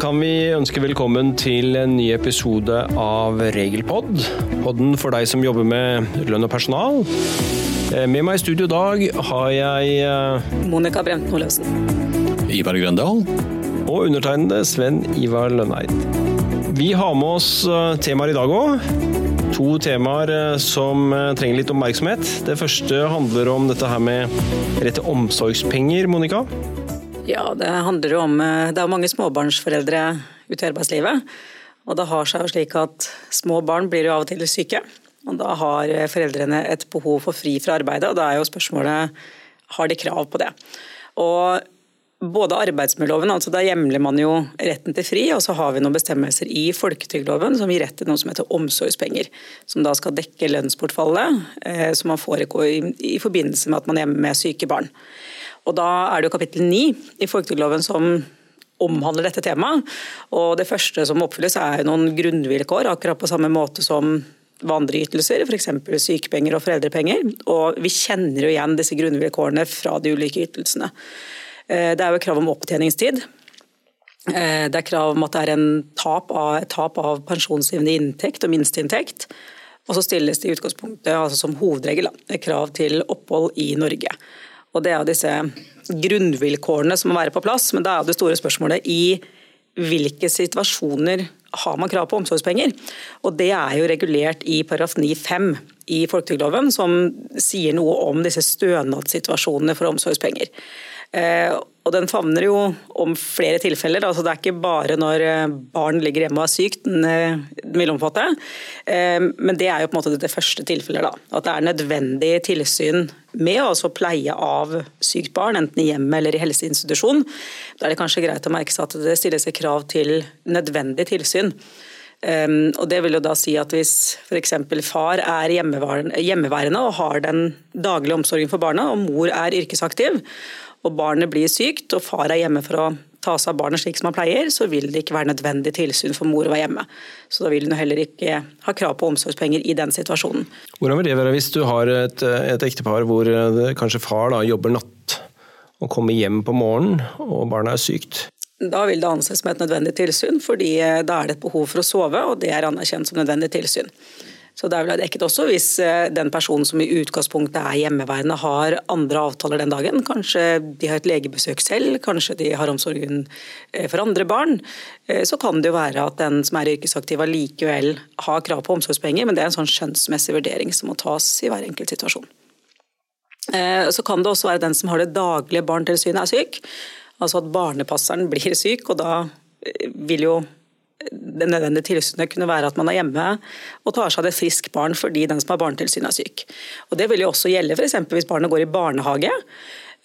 kan vi ønske velkommen til en ny episode av Regelpod. Podden for deg som jobber med lønn og personal. Eh, med meg i studio i dag har jeg eh, Monica Bremten Olaussen. Ivar Grøndal. Og undertegnede Sven Ivar Lønneid. Vi har med oss eh, temaer i dag òg. To temaer som trenger litt oppmerksomhet. Det første handler om dette her med rett til omsorgspenger, Monica. Ja, det handler jo om eh, Det er mange småbarnsforeldre ute i arbeidslivet. Og det har seg jo slik at små barn blir jo av og til syke. Og da har foreldrene et behov for fri fra arbeidet, og da er jo spørsmålet har de krav på det. Og både arbeidsmiljøloven, altså da hjemler man jo retten til fri, og så har vi noen bestemmelser i folketrygdloven som gir rett til noe som heter omsorgspenger. Som da skal dekke lønnsbortfallet eh, som man får i, i forbindelse med at man er hjemme med syke barn. Og Da er det jo kapittel 9 i folketrygdloven som omhandler dette temaet. Og Det første som oppfylles er noen grunnvilkår, akkurat på samme måte som ved andre ytelser, f.eks. sykepenger og foreldrepenger. Og Vi kjenner jo igjen disse grunnvilkårene fra de ulike ytelsene. Eh, det er jo krav om opptjeningstid. Eh, det er krav om at det er en tap av, tap av pensjonsgivende inntekt og minsteinntekt. Og så stilles det i utgangspunktet altså som hovedregel krav til opphold i Norge. Og Det er disse grunnvilkårene som må være på plass, men da er det store spørsmålet i hvilke situasjoner har man krav på omsorgspenger? Og Det er jo regulert i paragraf 9-5 i folketrygdloven, som sier noe om disse stønadssituasjonene for omsorgspenger. Eh, og Den favner jo om flere tilfeller. altså Det er ikke bare når eh, barn ligger hjemme og er sykt den, eh, vil omfatte. Men det er jo på en måte det første tilfellet. da, At det er nødvendig tilsyn med å pleie av sykt barn, enten i hjemmet eller i helseinstitusjon. Da er det kanskje greit å merke seg at det stilles krav til nødvendig tilsyn. Um, og det vil jo da si at Hvis f.eks. far er hjemmeværende og har den daglige omsorgen for barna, og mor er yrkesaktiv, og barnet blir sykt og far er hjemme for å ta seg av barnet slik som man pleier, så vil det ikke være nødvendig tilsyn for mor å være hjemme. Så da vil hun heller ikke ha krav på omsorgspenger i den situasjonen. Hvordan vil det være hvis du har et, et ektepar hvor det, kanskje far da, jobber natt og kommer hjem på morgenen og barnet er sykt? Da vil det anses som et nødvendig tilsyn, fordi da er det et behov for å sove, og det er anerkjent som nødvendig tilsyn. Så det er vel dekket også hvis eh, den personen som i utgangspunktet er hjemmeværende har andre avtaler den dagen. Kanskje de har et legebesøk selv, kanskje de har omsorgen eh, for andre barn. Eh, så kan det jo være at den som er yrkesaktiv allikevel har krav på omsorgspenger, men det er en sånn skjønnsmessig vurdering som må tas i hver enkelt situasjon. Så kan det også være den som har det daglige barnetilsynet er syk. Altså at barnepasseren blir syk, og da vil jo det nødvendige tilsynet kunne være at man er hjemme og tar seg av et friskt barn fordi den som har barnetilsyn er syk. Og Det vil jo også gjelde f.eks. hvis barnet går i barnehage.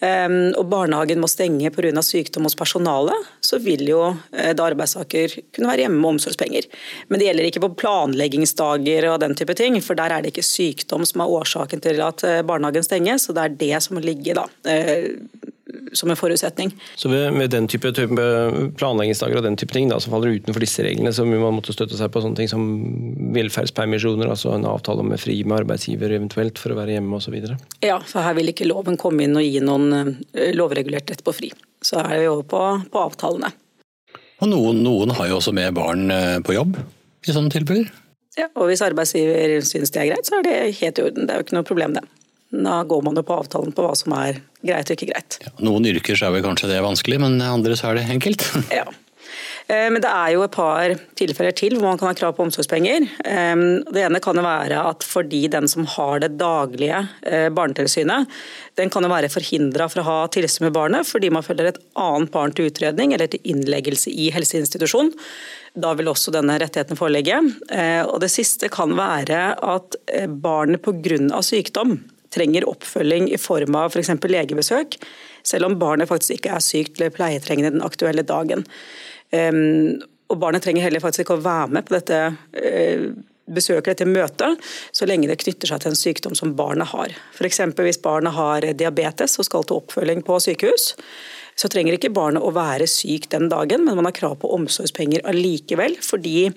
Ehm, og barnehagen må stenge pga. sykdom hos personalet, så vil jo eh, da arbeidstaker kunne være hjemme med omsorgspenger. Men det gjelder ikke på planleggingsdager og den type ting, for der er det ikke sykdom som er årsaken til at eh, barnehagen stenges, så det er det som må ligge da, eh, som en forutsetning. Så ved, med den type, type planleggingsdager og den type ting da, som faller utenfor disse reglene, så vil man måtte støtte seg på sånne ting som velferdspermisjoner, altså en avtale med fri med arbeidsgiver eventuelt for å være hjemme osv.? Ja, for her vil ikke loven komme inn og gi noen eh, lovregulert rett på fri. Så er vi over på, på avtalene. Og noen, noen har jo også med barn eh, på jobb i sånne tilbud? Ja, og hvis arbeidsgiver syns det er greit, så er det helt i orden. Det er jo ikke noe problem, det. Da går man jo på avtalen på hva som er greit og ikke greit. Ja, noen yrker så er vel kanskje det vanskelig, men andre så er det enkelt. ja. Eh, men det er jo et par tilfeller til hvor man kan ha krav på omsorgspenger. Eh, det ene kan jo være at fordi den som har det daglige eh, barnetilsynet, den kan jo være forhindra fra å ha tilsyn med barnet fordi man følger et annet barn til utredning eller til innleggelse i helseinstitusjon. Da vil også denne rettigheten foreligge. Og Det siste kan være at barnet pga. sykdom trenger oppfølging i form av f.eks. legebesøk, selv om barnet faktisk ikke er sykt eller pleietrengende den aktuelle dagen. Um, og Barnet trenger heller faktisk ikke å være med på dette uh, besøket, dette møtet, så lenge det knytter seg til en sykdom som barnet har. F.eks. hvis barnet har diabetes og skal til oppfølging på sykehus, så trenger ikke barnet å være syk den dagen, men man har krav på omsorgspenger allikevel, fordi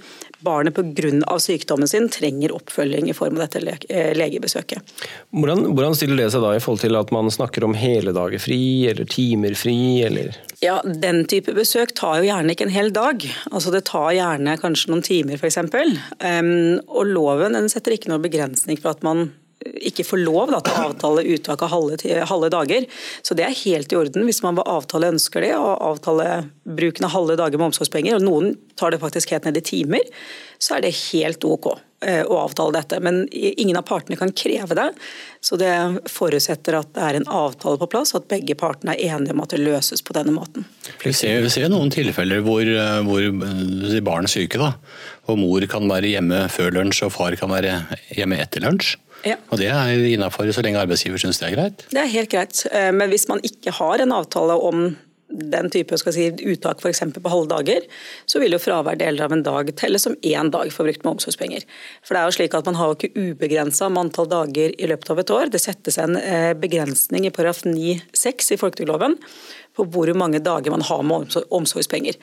barnet pga. sykdommen sin trenger oppfølging i form av dette eh, legebesøket. Hvordan, hvordan, stiller det seg da i forhold til at man snakker om hele dager fri eller timer fri? Eller? Ja, Den type besøk tar jo gjerne ikke en hel dag. Altså Det tar gjerne kanskje noen timer f.eks. Um, og loven setter ikke noen begrensning for at man ikke får lov da, til å avtale uttak av halve, halve, dager. Så det er helt i orden hvis man ved avtale ønsker det, og avtale bruken av halve dager med omsorgspenger. og Noen tar det faktisk helt ned i timer. Så er det helt OK eh, å avtale dette. Men ingen av partene kan kreve det. Så det forutsetter at det er en avtale på plass, og at begge partene er enige om at det løses på denne måten. Vi ser, vi ser noen tilfeller hvor, eh, hvor eh, barn er syke, da, og mor kan være hjemme før lunsj og far kan være hjemme etter lunsj. Ja. Og Det er innafor så lenge arbeidsgiver syns det er greit? Det er helt greit. Eh, men hvis man ikke har en avtale om den type si, uttak f.eks. på halve dager, så vil jo fravær deler av en dag telle som én dag forbrukt med omsorgspenger. For det er jo slik at Man har jo ikke ubegrensa med antall dager i løpet av et år. Det settes en eh, begrensning i paragraf 9-6 i folketrygdloven på hvor mange dager man har med omsorgspenger.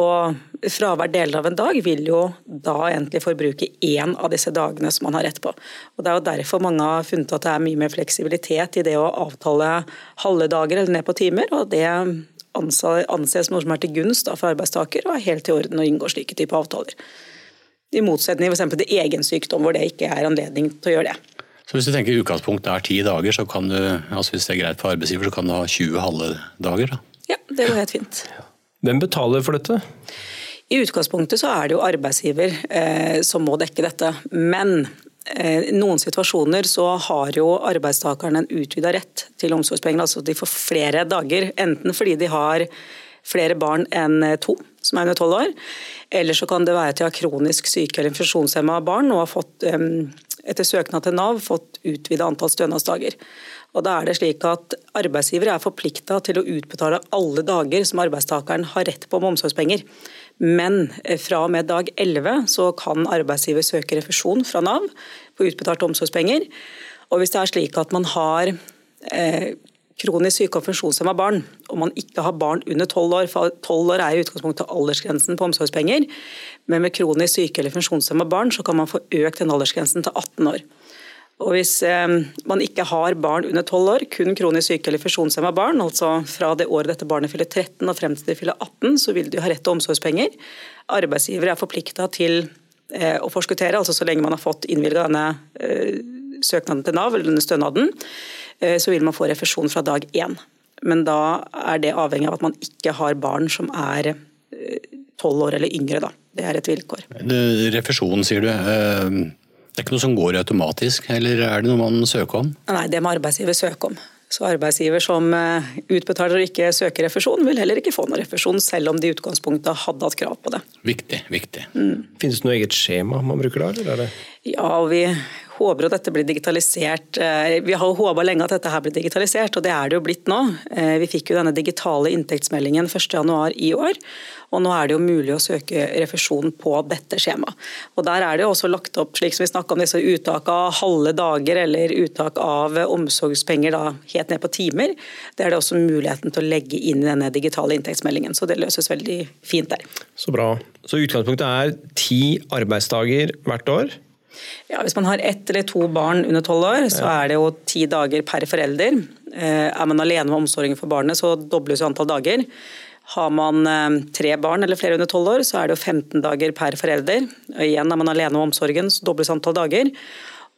Og Fravær deler av en dag vil jo da egentlig forbruke én av disse dagene som man har rett på. Og Det er jo derfor mange har funnet at det er mye mer fleksibilitet i det å avtale halve dager eller ned på timer. og det anses noe som er til gunst for arbeidstaker, og er helt i orden å inngå slike typer avtaler. I motsetning til egen sykdom, hvor det ikke er anledning til å gjøre det. Så Hvis du tenker utgangspunktet er ti dager, så kan du, altså hvis det er greit for arbeidsgiver, så kan du ha 20 halve dager? Da. Ja, det går helt fint. Hvem betaler for dette? I utgangspunktet så er det jo arbeidsgiver eh, som må dekke dette. Men eh, noen situasjoner så har jo arbeidstakerne en utvida rett til omsorgspenger. Altså de får flere dager, enten fordi de har flere barn enn to som er under tolv år, eller så kan det være til å ha kronisk syke eller funksjonshemma barn og har fått eh, etter søknad til Nav fått utvidet antall stønadsdager. Og da er det slik at Arbeidsgiver er forplikta til å utbetale alle dager som arbeidstakeren har rett på med omsorgspenger. Men eh, fra og med dag 11 så kan arbeidsgiver søke refusjon fra Nav på utbetalte omsorgspenger. Og hvis det er slik at man har eh, kronisk syke og funksjonshemma barn, og man ikke har barn under 12 år, for 12 år er i utgangspunktet aldersgrensen på omsorgspenger, men med kronisk syke eller funksjonshemma barn så kan man få økt den aldersgrensen til 18 år. Og Hvis eh, man ikke har barn under 12 år, kun kronisk syke eller funksjonshemma barn, altså fra det året dette barnet fyller 13 og frem til de fyller 18, så vil de ha rett til omsorgspenger. Arbeidsgiver er forplikta til eh, å forskuttere, altså så lenge man har fått innvilga denne eh, søknaden til Nav, eller denne stønaden. Eh, så vil man få refusjon fra dag én. Men da er det avhengig av at man ikke har barn som er eh, tolv år eller yngre. Da. Det er et vilkår. Refusjon, sier du. Eh, det er ikke noe som går automatisk, eller er det noe man søker om? Nei, det må arbeidsgiver søke om. Så arbeidsgiver som utbetaler og ikke søker refusjon, vil heller ikke få noen refusjon, selv om de i utgangspunktet hadde hatt krav på det. Viktig, viktig. Mm. Finnes det noe eget skjema man bruker da? Eller er? Ja, og vi håper at dette blir digitalisert. Eh, vi har håpa lenge at dette her blir digitalisert, og det er det jo blitt nå. Eh, vi fikk jo denne digitale inntektsmeldingen 1.1 i år, og nå er det jo mulig å søke refusjon på dette skjemaet. Og Der er det jo også lagt opp, slik som vi snakka om disse uttak av halve dager eller uttak av omsorgspenger da, helt ned på timer. Det er det også muligheten til å legge inn i denne digitale inntektsmeldingen, så det løses veldig fint der. Så bra. Så utgangspunktet er ti arbeidsdager hvert år? Ja, Hvis man har ett eller to barn under tolv år, så er det jo ti dager per forelder. Eh, er man alene med omsorgen for barnet, så dobles jo antall dager. Har man eh, tre barn eller flere under tolv år, så er det jo 15 dager per forelder. Og igjen er man alene med omsorgen, så dobles antall dager.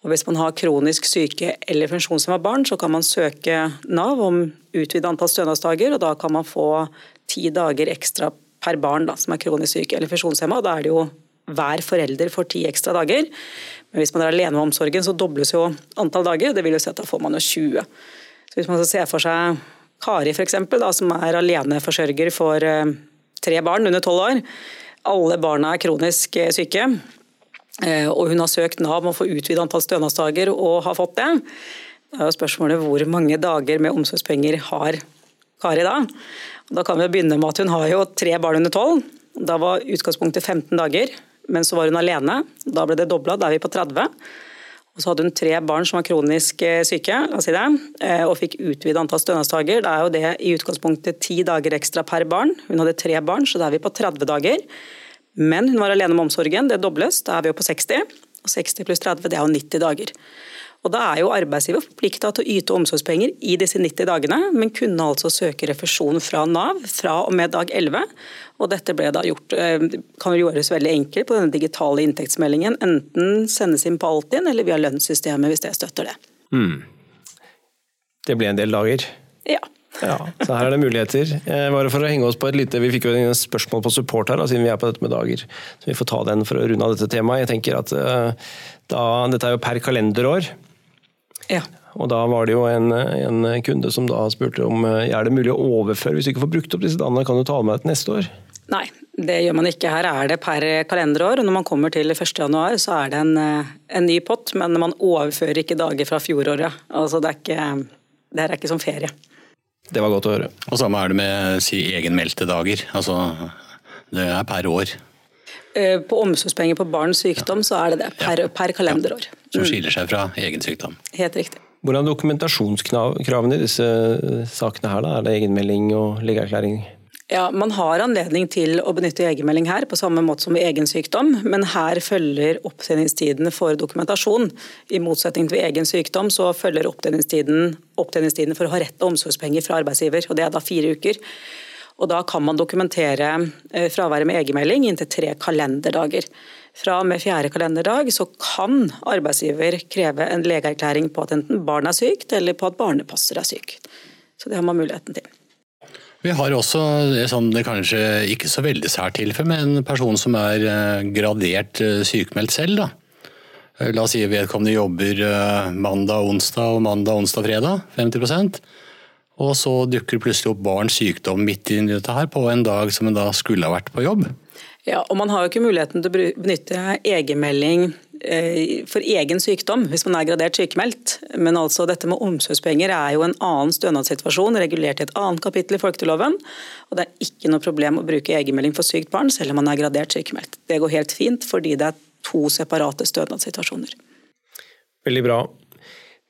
Og Hvis man har kronisk syke eller funksjonshemma barn, så kan man søke Nav om utvidet antall stønadsdager, og da kan man få ti dager ekstra per barn da, som er kronisk syke eller funksjonshemma. Da er det jo hver forelder får ti ekstra dager. Men hvis man er alene med omsorgen, så dobles jo antall dager. Det vil jo si at da får man jo 20. Så Hvis man ser for seg Kari eksempel, som er aleneforsørger for eh, tre barn under tolv år. Alle barna er kronisk eh, syke. Eh, og hun har søkt Nav om å få utvidet antall stønadsdager og har fått det. Da er jo spørsmålet hvor mange dager med omsorgspenger har Kari da? Da kan vi begynne med at hun har jo tre barn under tolv. Da var utgangspunktet 15 dager men så var hun alene. Da ble det dobla, da er vi på 30. Og så hadde hun tre barn som var kronisk eh, syke, la oss si det, eh, og fikk utvidet antall stønadsdager. Da er jo det i utgangspunktet ti dager ekstra per barn. Hun hadde tre barn, så da er vi på 30 dager. Men hun var alene med omsorgen, det dobles, da er vi jo på 60. Og 60 pluss 30, det er jo 90 dager. Og Da er jo arbeidsgiver forplikta til å yte omsorgspenger i disse 90 dagene, men kunne altså søke refusjon fra Nav fra og med dag 11. Og dette ble da gjort, eh, kan gjøres veldig enkelt på denne digitale inntektsmeldingen. Enten sendes inn på Altinn eller via lønnssystemet hvis det støtter det. Mm. Det ble en del dager? Ja. ja. Så her er det muligheter. Bare for å henge oss på et lite, Vi fikk jo en spørsmål på support her, siden vi er på dette med dager. Så vi får ta den for å runde av dette temaet. Jeg tenker at eh, da, Dette er jo per kalenderår. Ja. Og Da var det jo en, en, kunde som da spurte om er det mulig å overføre hvis du ikke får brukt opp disse dagene, kan du ta med deg til neste år? Nei, det gjør man ikke. Her er det per kalenderår. og Når man kommer til 1.1, så er det en, en, ny pott, men man overfører ikke dager fra fjoråret. Altså, det, er ikke, det her er ikke som ferie. Det var godt å høre. Og Samme er det med si, egenmeldte dager. Altså, det er per år. Eh, på omsorgspenger på barns sykdom så er det det, per, ja. per kalenderår. Ja, som skiller seg fra egen sykdom. Helt riktig. Hvordan er dokumentasjonskravene i disse sakene her? Da? Er det egenmelding og legeerklæring? Ja, Man har anledning til å benytte egenmelding her, på samme måte som ved egen sykdom, men her følger opptjeningstidene for dokumentasjon. I motsetning til ved egen sykdom så følger opptjeningstiden, opptjeningstiden for å ha rett til omsorgspenger fra arbeidsgiver, og det er da fire uker. Og Da kan man dokumentere eh, fraværet med egenmelding inntil tre kalenderdager. Fra og med fjerde kalenderdag så kan arbeidsgiver kreve en legeerklæring på at enten barn er sykt eller på at barnepasser er syk. Så det har man muligheten til. Vi har også sånn, det kanskje ikke så veldig sært tilfelle, men en person som er eh, gradert eh, sykemeldt selv. Da. Eh, la oss si vedkommende jobber mandag, onsdag og mandag, onsdag, fredag. 50 Og så dukker plutselig opp barns sykdom midt i dette her på en dag som en da skulle ha vært på jobb. Ja, og Man har jo ikke muligheten til å benytte egenmelding eh, for egen sykdom hvis man er gradert sykemeldt. Men altså dette med omsorgspenger er jo en annen stønadssituasjon regulert i et annet kapittel i folketrygdloven. Og det er ikke noe problem å bruke egenmelding for sykt barn selv om man er gradert sykemeldt. Det går helt fint fordi det er to separate stønadssituasjoner. Veldig bra.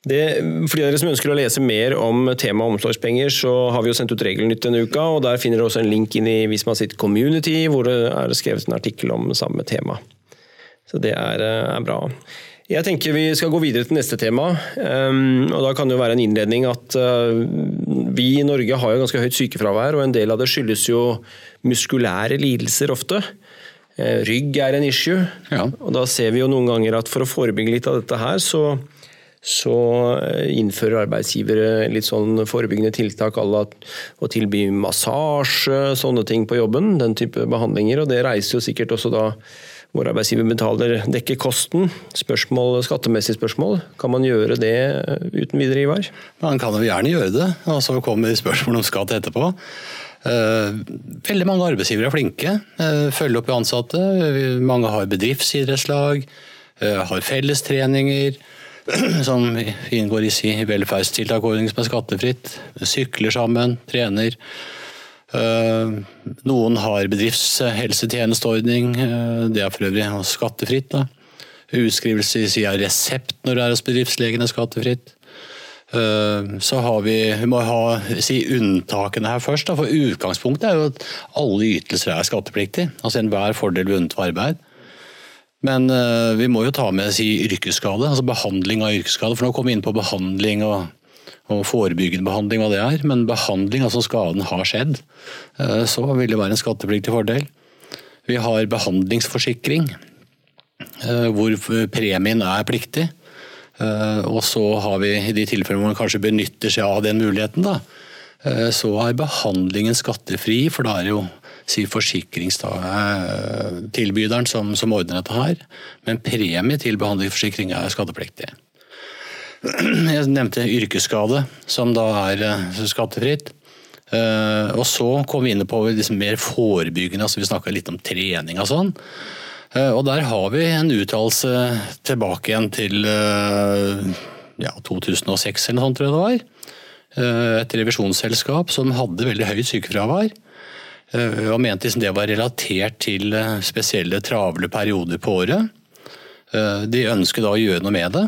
Det, for de dere som ønsker å lese mer om temaet omsorgspenger, så har vi jo sendt ut Regelnytt denne uka. og Der finner dere også en link inn i Visma sitt community, hvor det er skrevet en artikkel om samme tema. Så det er, eh, er bra. Jeg tenker vi skal gå videre til neste tema. Um, og da kan det jo være en innledning at uh, vi i Norge har jo ganske høyt sykefravær, og en del av det skyldes jo muskulære lidelser ofte. Uh, rygg er en issue. Ja. Og da ser vi jo noen ganger at for å forebygge litt av dette her, så så eh, innfører arbeidsgivere litt sånn forebyggende tiltak à å tilby massasje, sånne ting på jobben. Den type behandlinger. Og det reiser jo sikkert også da hvor arbeidsgiver betaler, dekker kosten. Spørsmål, Skattemessige spørsmål. Kan man gjøre det uten videre, Ivar? Man kan jo gjerne gjøre det, og så kommer spørsmålet om skatt etterpå. Eh, veldig mange arbeidsgivere er flinke. Eh, følger opp ansatte. Mange har bedriftsidrettslag, har fellestreninger som inngår i velferdstiltakordning som er skattefritt. Sykler sammen, trener. Eh, noen har bedriftshelsetjenesteordning, eh, det er for øvrig skattefritt. Da. Utskrivelse i sida resept når du er hos bedriftslegen er skattefritt. Eh, så har vi, vi må ha si, unntakene her først. Da. For Utgangspunktet er jo at alle ytelser er skattepliktige. Altså Enhver fordel vunnet for arbeid. Men uh, vi må jo ta med si yrkesskade, altså behandling av yrkesskade. For nå kommer vi inn på behandling og, og, forebyggende behandling, hva det er. Men behandling, altså skaden har skjedd, uh, så vil det være en skattepliktig fordel. Vi har behandlingsforsikring, uh, hvor premien er pliktig. Og så har vi i de tilfellene hvor man kanskje benytter seg av den muligheten, da, så er behandlingen skattefri, for da er det jo si forsikringstilbyderen som, som ordner dette her. Men premie til behandlingsforsikring er skadepliktig. Jeg nevnte yrkesskade, som da er eh, skattefritt. Uh, og så kom vi inn på liksom mer forebyggende, altså vi snakka litt om trening og sånn. Uh, og der har vi en uttalelse tilbake igjen til ja, 2006 eller noe sånt, tror jeg det var. Et revisjonsselskap som hadde veldig høyt sykefravær. Eh, og mente liksom det var relatert til eh, spesielle travle perioder på året. Eh, de ønsket da å gjøre noe med det.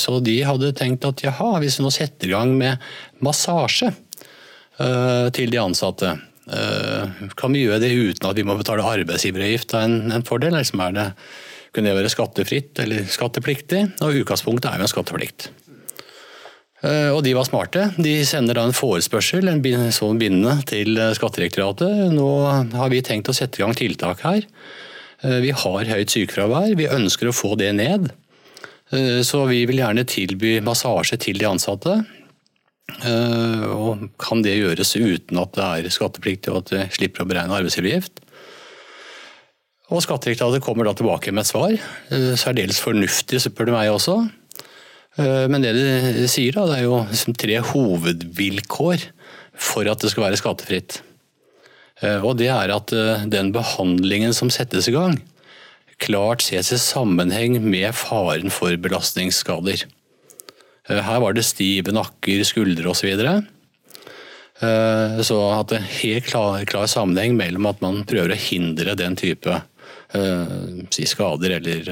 Så de hadde tenkt at jaha, hvis vi nå setter i gang med massasje til de ansatte, kan vi gjøre det uten at vi må betale arbeidsgiveravgift av en, en fordel? Liksom er det, kunne det være skattefritt eller skattepliktig? Og utgangspunktet er jo en skatteplikt. Eh, og de var smarte. De sender da en forespørsel, en sånn bindende, til eh, Skattedirektoratet. Nå har vi tenkt å sette i gang tiltak her. Eh, vi har høyt sykefravær, vi ønsker å få det ned. Så vi vil gjerne tilby massasje til de ansatte. Og kan det gjøres uten at det er skattepliktig og at det slipper å beregne arbeidsgiveravgift? Og Skattedirektoratet kommer da tilbake med et svar. Særdeles fornuftig, spør du meg også. Eh, men det de sier, da, det er jo liksom tre hovedvilkår for at det skal være skattefritt. Eh, og det er at eh, den behandlingen som settes i gang, klart ses i sammenheng med faren for belastningsskader. Her var det stive nakker, skuldre osv. Så, så at det er helt klar, klar, sammenheng mellom at man prøver å hindre den type si skader eller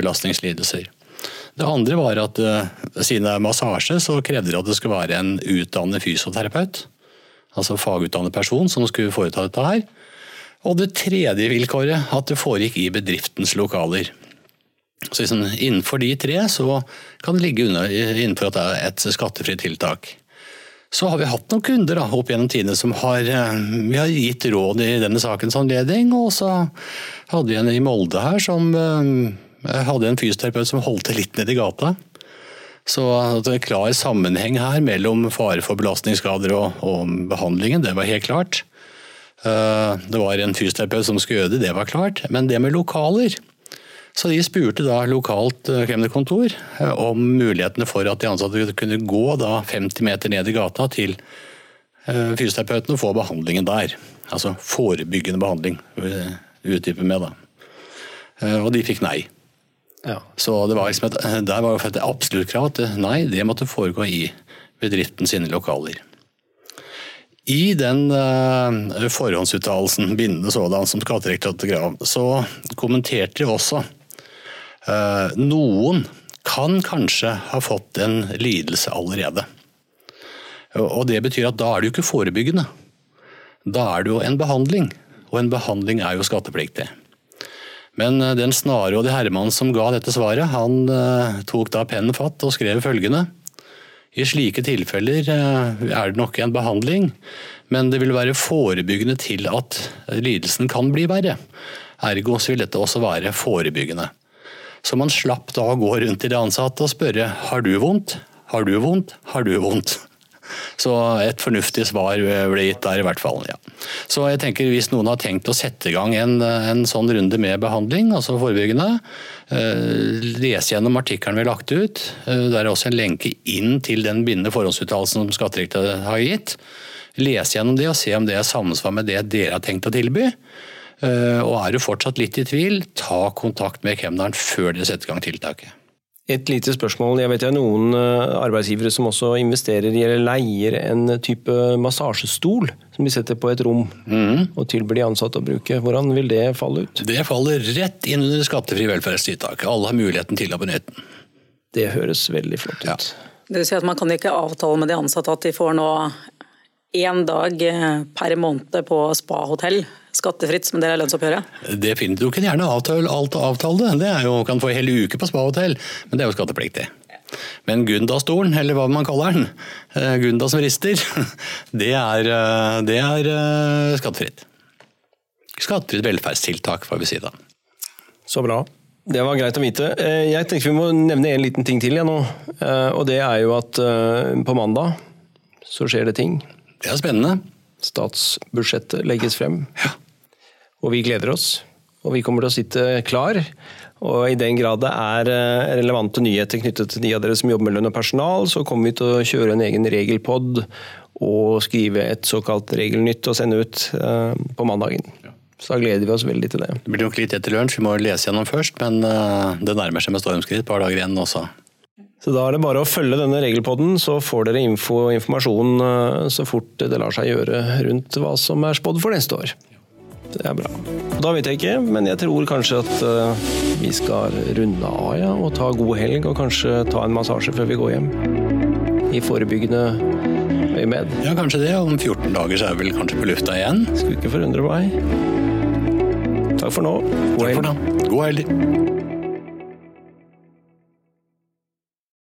belastningslidelser. Det andre var at uh, siden det er massasje, så krevde de at det skulle være en utdannet fysioterapeut. Altså fagutdannet person som skulle foreta dette her. Og det tredje vilkåret, at det foregikk i bedriftens lokaler. Så liksom, Innenfor de tre så kan det ligge unna, innenfor at det er et skattefritt tiltak. Så har vi hatt noen kunder da, opp gjennom tidene som har, eh, vi har gitt råd i denne sakens anledning. Og så hadde vi en i Molde her som eh, jeg hadde en fysioterapeut som holdt det litt ned i gata. Så det er en klar sammenheng her mellom fare for belastningsskader og, og, behandlingen, det var helt klart. Eh, det var en fysioterapeut som skulle gjøre det, det var klart. Men det med lokaler Så de spurte da lokalt eh, kemnerkontor eh, om mulighetene for at de ansatte kunne gå da 50 meter ned i gata til fysioterapeuten og få behandlingen der. Altså forebyggende behandling, utdype med da. Og de fikk nei. Ja. Så det var liksom et, der var det et absolutt krav at nei, det måtte foregå i bedriften sine lokaler. I den uh, forhåndsuttalelsen, bindende sådan, som Skattedirektoratet grav, så kommenterte de også uh, noen kan kanskje ha fått en lidelse allerede. Og Det betyr at da er det jo ikke forebyggende. Da er det jo en behandling, og en behandling er jo skattepliktig. Men eh, den snarrådige Herman som ga dette svaret, han uh, tok da pennen fatt og skrev følgende. I slike tilfeller uh, er det nok en behandling, men det vil være forebyggende til at lidelsen kan bli verre. Ergo vil dette også være forebyggende. Så man slapp da å gå rundt til de ansatte og spørre har du vondt, har du vondt, har du vondt? Så et fornuftig svar ble gitt der, i hvert fall. ja. Så jeg tenker hvis noen har tenkt å sette i gang en, en sånn runde med behandling, altså forebyggende, eh, lese gjennom artikkelen vi har lagt ut. Eh, det er også en lenke inn til den bindende forhåndsuttalelsen som Skatteriktet har gitt. Lese gjennom det og se om det er samsvar med det dere har tenkt å tilby. Eh, og er du fortsatt litt i tvil, ta kontakt med kemneren før dere setter i gang tiltaket. Et lite spørsmål. Jeg vet det er noen eh, arbeidsgivere som også investerer i eller leier en type massasjestol som de setter på et rom mm. og tilbyr de ansatte å bruke. Hvordan vil det falle ut? Det faller rett inn under skattefri velferdstiltak. Alle har muligheten til å benytte den. Det høres veldig flott ut. Ja. Det vil si at Man kan ikke avtale med de ansatte at de får nå én dag per måned på spahotell skattefritt som en del av lønnsoppgjøret? Det finner du kan gjerne avtale alt og avtale det. Det er jo, kan få en hel uke på spahotell, men det er jo skattepliktig. Men Gunda-stolen, eller hva man kaller den, eh, Gunda som rister, det er, eh, det er eh, skattefritt. Skattefritt velferdstiltak, får vi si da. Så bra. Det var greit å vite. Jeg tenkte vi må nevne en liten ting til jeg, nå. Og det er jo at på mandag så skjer det ting. Det er spennende. Statsbudsjettet legges frem. Ja. Og vi gleder oss. Og vi kommer til å sitte klar. Og i den grad det er eh, relevante nyheter knyttet til de av dere som jobber med lønn og personal, så kommer vi til å kjøre en egen regelpod og skrive et såkalt regelnytt og sende ut eh, på mandagen. Så da gleder vi oss veldig til det. Det blir nok litt etter lunsj, vi må lese gjennom først, men eh, det nærmer seg med stormskritt et par dager igjen også. Så Da er det bare å følge denne regelpodden, så får dere info og informasjon så fort det lar seg gjøre rundt hva som er spådd for neste år. Det er bra. Da vet jeg ikke, men jeg tror kanskje at uh, vi skal runde av ja, og ta god helg og kanskje ta en massasje før vi går hjem. I forebyggende øyemed. Ja, kanskje det. Om 14 dager så er vi vel kanskje på lufta igjen. Skulle ikke forundre meg. Takk for nå. God helg. God helg.